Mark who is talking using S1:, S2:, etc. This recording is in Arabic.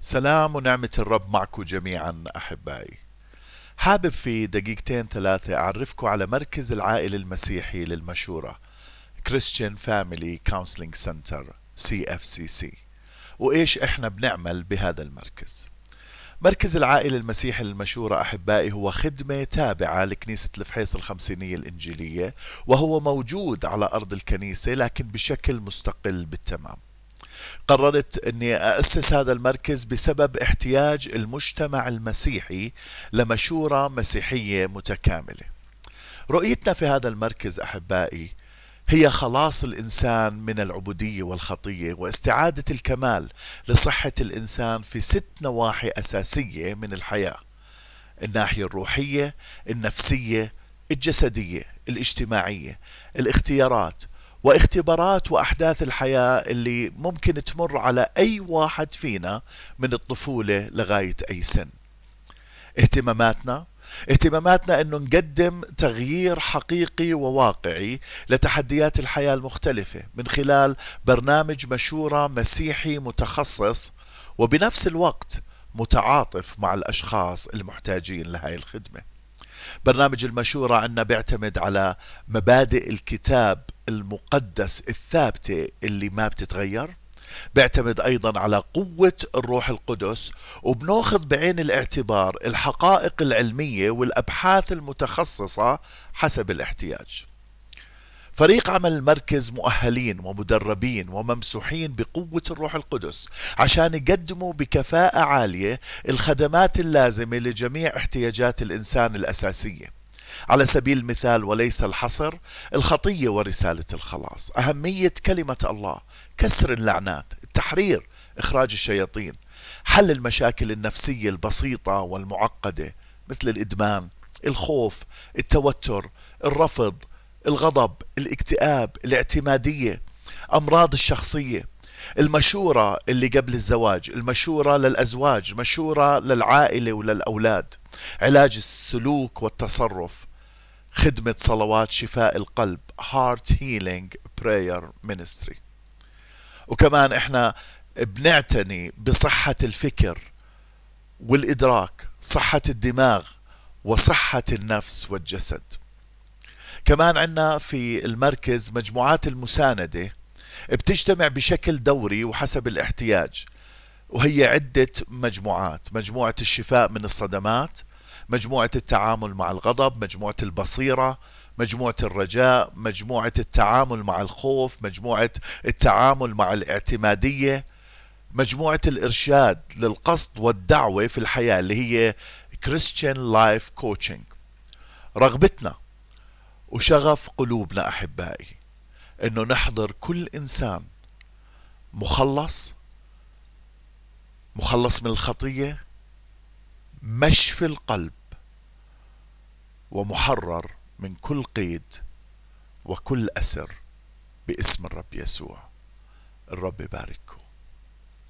S1: سلام ونعمة الرب معكم جميعا أحبائي. حابب في دقيقتين ثلاثة أعرفكم على مركز العائلة المسيحي للمشورة Christian Family Counseling Center CFCC وإيش إحنا بنعمل بهذا المركز؟ مركز العائلة المسيحي للمشورة أحبائي هو خدمة تابعة لكنيسة الفحيص الخمسينية الإنجيلية وهو موجود على أرض الكنيسة لكن بشكل مستقل بالتمام. قررت أني اسس هذا المركز بسبب احتياج المجتمع المسيحي لمشورة مسيحية متكاملة. رؤيتنا في هذا المركز أحبائي هي خلاص الإنسان من العبودية والخطية واستعادة الكمال لصحة الإنسان في ست نواحي أساسية من الحياة. الناحية الروحية، النفسية، الجسدية، الاجتماعية، الاختيارات، واختبارات وأحداث الحياة اللي ممكن تمر على أي واحد فينا من الطفولة لغاية أي سن. اهتماماتنا اهتماماتنا إنه نقدم تغيير حقيقي وواقعي لتحديات الحياة المختلفة من خلال برنامج مشورة مسيحي متخصص وبنفس الوقت متعاطف مع الأشخاص المحتاجين لهذه الخدمة. برنامج المشورة عندنا بيعتمد على مبادئ الكتاب المقدس الثابتة اللي ما بتتغير بيعتمد أيضا على قوة الروح القدس وبناخذ بعين الاعتبار الحقائق العلمية والأبحاث المتخصصة حسب الاحتياج. فريق عمل المركز مؤهلين ومدربين وممسوحين بقوة الروح القدس عشان يقدموا بكفاءة عالية الخدمات اللازمة لجميع احتياجات الإنسان الأساسية. على سبيل المثال وليس الحصر الخطية ورسالة الخلاص. أهمية كلمة الله كسر اللعنات التحرير إخراج الشياطين حل المشاكل النفسية البسيطة والمعقدة مثل الإدمان الخوف التوتر الرفض الغضب الاكتئاب الاعتمادية أمراض الشخصية المشورة اللي قبل الزواج المشورة للأزواج مشورة للعائلة وللأولاد علاج السلوك والتصرف. خدمة صلوات شفاء القلب Heart Healing Prayer Ministry. وكمان إحنا بنعتني بصحة الفكر والإدراك صحة الدماغ وصحة النفس والجسد. كمان عندنا في المركز مجموعات المساندة بتجتمع بشكل دوري وحسب الاحتياج وهي عدة مجموعات مجموعة الشفاء من الصدمات مجموعة التعامل مع الغضب مجموعة البصيرة مجموعة الرجاء مجموعة التعامل مع الخوف مجموعة التعامل مع الاعتمادية مجموعة الإرشاد للقصد والدعوة في الحياة اللي هي Christian Life Coaching. رغبتنا وشغف قلوبنا أحبائي إنه نحضر كل إنسان مخلص مخلص من الخطية مشفي القلب ومحرر من كل قيد وكل أسر باسم الرب يسوع. الرب يبارككم.